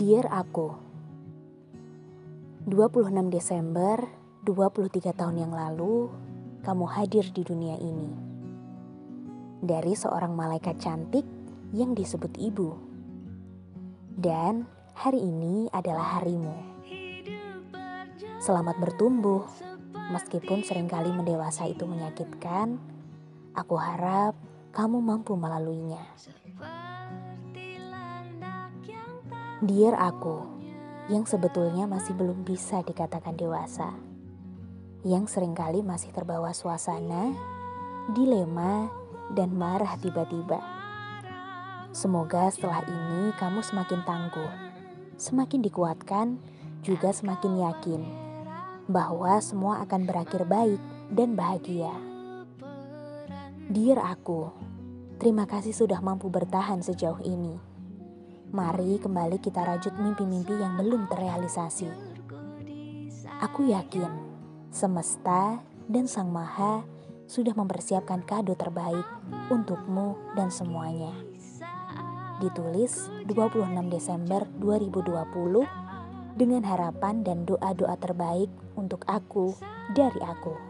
Dear aku. 26 Desember 23 tahun yang lalu Kamu hadir di dunia ini. Dari seorang malaikat cantik yang disebut ibu. Dan hari ini adalah harimu. Selamat bertumbuh. Meskipun sering kali mendewasa itu menyakitkan Aku harap kamu mampu melaluinya Dear aku, yang sebetulnya masih belum bisa dikatakan dewasa, yang sering kali masih terbawa suasana, dilema, dan marah tiba-tiba. Semoga setelah ini kamu semakin tangguh, semakin dikuatkan, juga semakin yakin bahwa semua akan berakhir baik dan bahagia. Dear aku, terima kasih sudah mampu bertahan sejauh ini Mari kembali kita rajut mimpi-mimpi yang belum terrealisasi. Aku yakin semesta dan Sang Maha sudah mempersiapkan kado terbaik untukmu dan semuanya. Ditulis 26 Desember 2020 dengan harapan dan doa-doa terbaik untuk aku dari aku.